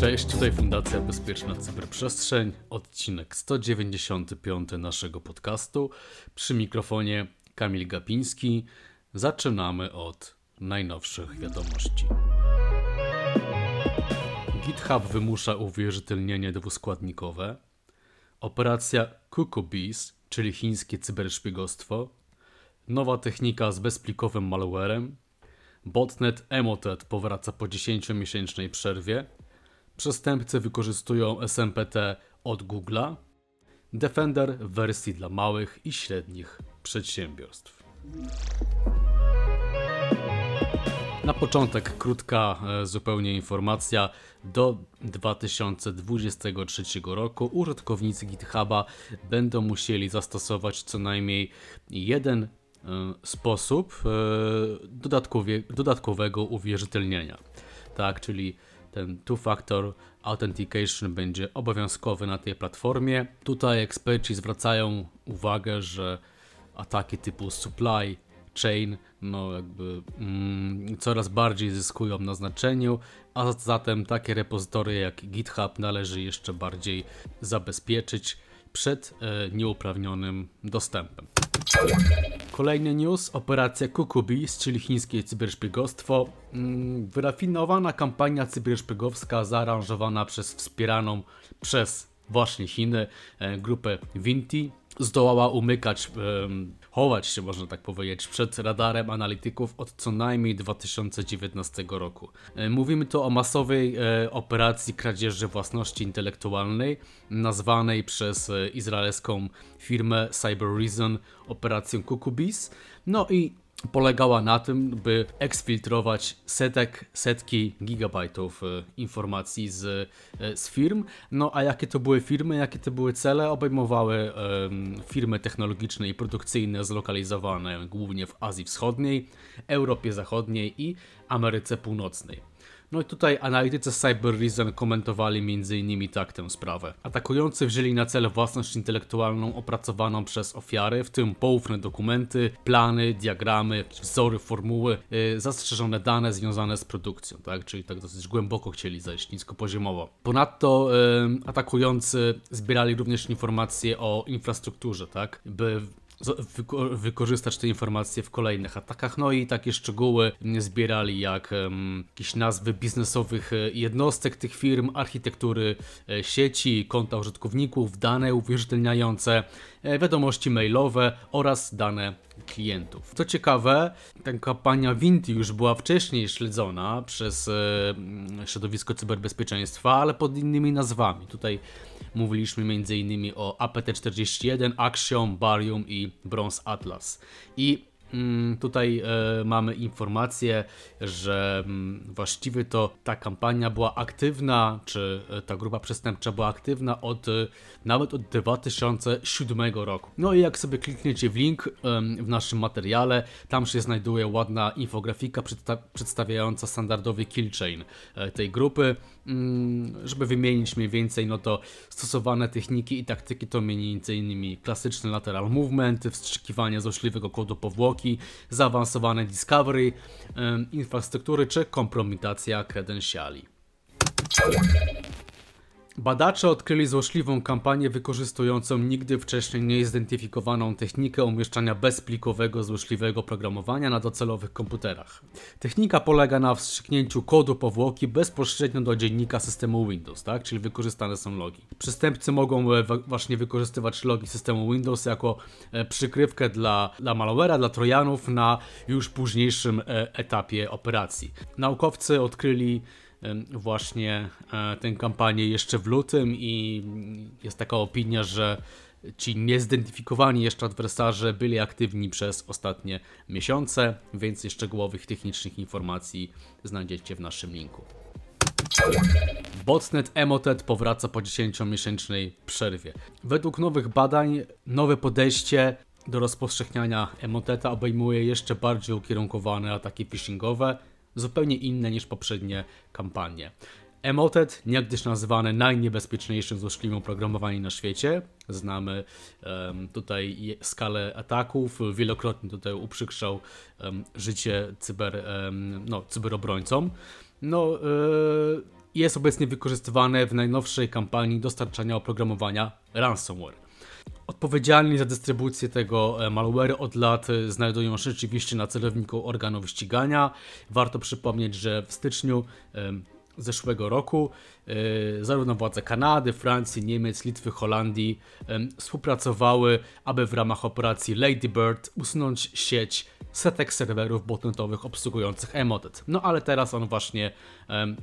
Cześć, tutaj Fundacja Bezpieczna Cyberprzestrzeń, odcinek 195 naszego podcastu. Przy mikrofonie Kamil Gapiński. Zaczynamy od najnowszych wiadomości. GitHub wymusza uwierzytelnienie dwuskładnikowe. Operacja Bees, czyli chińskie cyberszpiegostwo. Nowa technika z bezplikowym malwarem. Botnet Emotet powraca po 10-miesięcznej przerwie. Przestępcy wykorzystują SMPT od Google'a. Defender w wersji dla małych i średnich przedsiębiorstw. Początek krótka e, zupełnie informacja. Do 2023 roku użytkownicy GitHuba będą musieli zastosować co najmniej jeden e, sposób e, dodatkowego uwierzytelnienia. Tak, czyli ten two-factor authentication będzie obowiązkowy na tej platformie. Tutaj eksperci zwracają uwagę, że ataki typu supply chain no jakby mm, coraz bardziej zyskują na znaczeniu, a zatem takie repozytorie jak GitHub należy jeszcze bardziej zabezpieczyć przed e, nieuprawnionym dostępem. Kolejny news, operacja Kukubis, czyli chińskie cyberszpiegostwo. Mm, wyrafinowana kampania cyberszpiegowska zaaranżowana przez wspieraną przez właśnie Chiny e, grupę Vinti zdołała umykać, chować się można tak powiedzieć, przed radarem analityków od co najmniej 2019 roku. E, mówimy tu o masowej e, operacji kradzieży własności intelektualnej, nazwanej przez e, izraelską firmę Cyber Reason operacją Kukubis. No i polegała na tym, by eksfiltrować setek, setki gigabajtów e, informacji z, e, z firm. No a jakie to były firmy, jakie to były cele? Obejmowały um, firmy technologiczne i produkcyjne zlokalizowane głównie w Azji Wschodniej, Europie Zachodniej i Ameryce Północnej. No i tutaj analitycy Cyber Reason komentowali m.in. tak tę sprawę. Atakujący wzięli na cel własność intelektualną opracowaną przez ofiary, w tym poufne dokumenty, plany, diagramy, wzory, formuły, yy, zastrzeżone dane związane z produkcją, tak? Czyli tak dosyć głęboko chcieli zejść, niskopoziomowo. Ponadto yy, atakujący zbierali również informacje o infrastrukturze, tak? By wykorzystać te informacje w kolejnych atakach. No i takie szczegóły zbierali jak jakieś nazwy biznesowych e, jednostek tych firm, architektury e, sieci, konta użytkowników, dane uwierzytelniające, e, wiadomości mailowe oraz dane klientów. Co ciekawe, ta kampania Vinti już była wcześniej śledzona przez e, środowisko cyberbezpieczeństwa, ale pod innymi nazwami. Tutaj mówiliśmy m.in. o APT-41, Axiom, Barium i Bronze Atlas. I Mm, tutaj e, mamy informację, że mm, właściwie to ta kampania była aktywna, czy e, ta grupa przestępcza była aktywna od e, nawet od 2007 roku. No i jak sobie klikniecie w link w naszym materiale, tam się znajduje ładna infografika przedsta przedstawiająca standardowy kill chain tej grupy. Mm, żeby wymienić mniej więcej, no to stosowane techniki i taktyki to m.in. klasyczny lateral movement, wstrzykiwanie złośliwego kodu powłoki, zaawansowane discovery, infrastruktury czy kompromitacja kredensiali. Badacze odkryli złośliwą kampanię wykorzystującą nigdy wcześniej niezidentyfikowaną technikę umieszczania bezplikowego złośliwego programowania na docelowych komputerach. Technika polega na wstrzyknięciu kodu powłoki bezpośrednio do dziennika systemu Windows, tak? czyli wykorzystane są logi. Przestępcy mogą e, właśnie wykorzystywać logi systemu Windows jako e, przykrywkę dla, dla malware'a, dla trojanów na już późniejszym e, etapie operacji. Naukowcy odkryli właśnie e, tę kampanię jeszcze w lutym i jest taka opinia, że ci niezidentyfikowani jeszcze adwersarze byli aktywni przez ostatnie miesiące. Więcej szczegółowych technicznych informacji znajdziecie w naszym linku. Botnet Emotet powraca po 10-miesięcznej przerwie. Według nowych badań, nowe podejście do rozpowszechniania Emoteta obejmuje jeszcze bardziej ukierunkowane ataki phishingowe, zupełnie inne niż poprzednie kampanie. Emotet, niegdyś nazywany najniebezpieczniejszym złośliwym oprogramowaniem na świecie. Znamy um, tutaj skalę ataków, wielokrotnie tutaj uprzykrzał um, życie cyber, um, no, cyberobrońcom. No, yy, jest obecnie wykorzystywane w najnowszej kampanii dostarczania oprogramowania ransomware. Odpowiedzialni za dystrybucję tego e, malware od lat e, znajdują się rzeczywiście na celowniku organów ścigania. Warto przypomnieć, że w styczniu zeszłego roku e, zarówno władze Kanady, Francji, Niemiec, Litwy, Holandii współpracowały, aby w ramach operacji Lady Bird usunąć sieć setek serwerów botnetowych obsługujących Emotet. No ale teraz on właśnie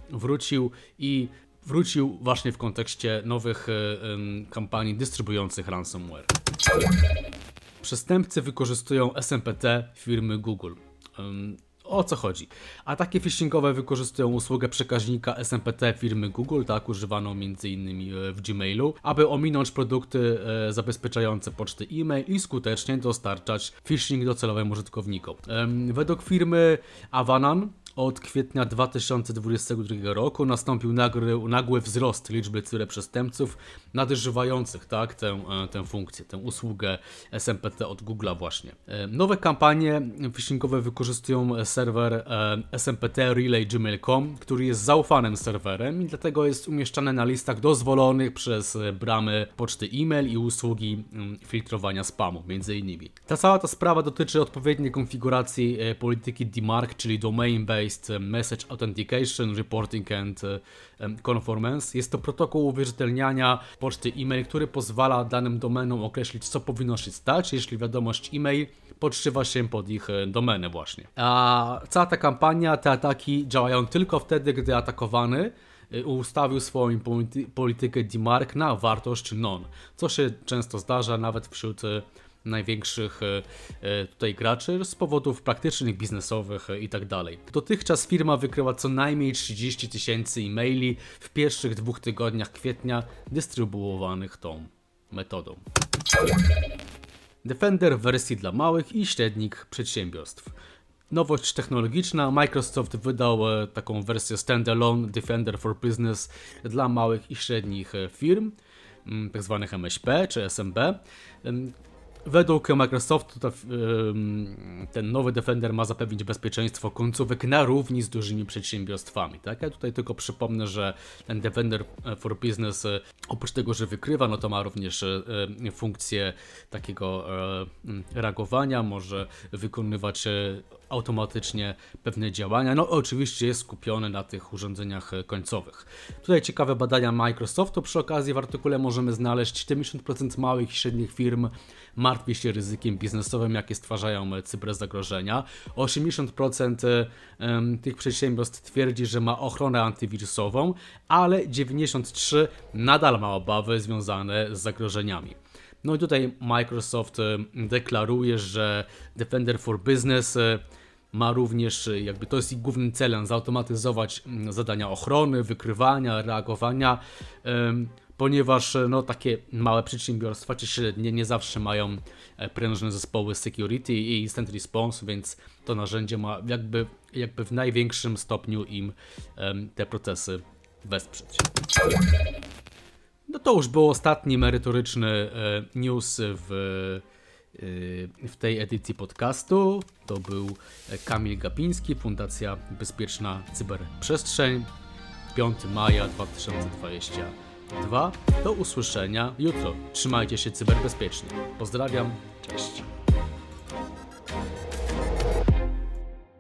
wrócił i wrócił właśnie w kontekście nowych e, kampanii dystrybuujących ransomware. Przestępcy wykorzystują SMPT firmy Google. O co chodzi? Ataki phishingowe wykorzystują usługę przekaźnika SMPT firmy Google, tak, używaną m.in. w Gmailu, aby ominąć produkty e, zabezpieczające poczty e-mail i skutecznie dostarczać phishing docelowym użytkownikom. Według firmy Avanan od kwietnia 2022 roku nastąpił nagły, nagły wzrost liczby cyberprzestępców nadużywających tak, tę, e, tę funkcję, tę usługę SMPT od Google'a właśnie. E, Nowe kampanie phishingowe wykorzystują serwer e, SMPT Relay Gmail.com, który jest zaufanym serwerem i dlatego jest umieszczany na listach dozwolonych przez bramy poczty e-mail i usługi mm, filtrowania spamu, między innymi. Ta cała ta sprawa dotyczy odpowiedniej konfiguracji polityki DMARC, czyli Domain Based Message Authentication, Reporting and e, Conformance. Jest to protokół uwierzytelniania poczty e-mail, który pozwala danym domenom określić, co powinno się stać, jeśli wiadomość e-mail podszywa się pod ich e, domenę właśnie. A cała ta kampania, te ataki działają tylko wtedy, gdy atakowany y, ustawił swoją polity- politykę DMARC na wartość non, co się często zdarza nawet wśród największych y, y, tutaj graczy z powodów praktycznych, biznesowych i tak dalej. Dotychczas firma wykryła co najmniej 30 tysięcy e-maili w pierwszych dwóch tygodniach kwietnia dystrybuowanych tą metodą. Defender w wersji dla małych i średnich przedsiębiorstw. Nowość technologiczna. Microsoft wydał e, taką wersję standalone Defender for Business dla małych i średnich e, firm, mm, tak zwanych MŚP czy SMB. Według Microsoftu ym, ten nowy Defender ma zapewnić bezpieczeństwo końcówek na równi z dużymi przedsiębiorstwami. Tak? Ja tutaj tylko przypomnę, że ten Defender for Business e, oprócz tego, że wykrywa, no to ma również e, e, funkcję takiego e, reagowania, może wykonywać e, automatycznie pewne działania. No oczywiście jest skupiony na tych urządzeniach końcowych. Tutaj ciekawe badania Microsoftu. Przy okazji w artykule możemy znaleźć 70% małych i średnich firm martwi się ryzykiem biznesowym, jakie stwarzają cyberzagrożenia. 80% e, em, tych przedsiębiorstw twierdzi, że ma ochronę antywirusową, ale 93% nadal ma obawy związane z zagrożeniami. No i tutaj Microsoft deklaruje, że Defender for Business ma również, e, jakby to jest ich głównym celem, zautomatyzować mm, zadania ochrony, wykrywania, reagowania, ponieważ e, no, takie małe przedsiębiorstwa czy średnie nie zawsze mają e, prężne zespoły security i instant response, więc to narzędzie ma jakby, jakby w największym stopniu im te procesy wesprzeć. No to już był ostatni merytoryczny e, news w, w tej edycji podcastu. To był Kamil Gapiński, Fundacja Bezpieczna Cyberprzestrzeń, 5 maja 2022. Do usłyszenia jutro. Trzymajcie się cyberbezpiecznie. Pozdrawiam, cześć.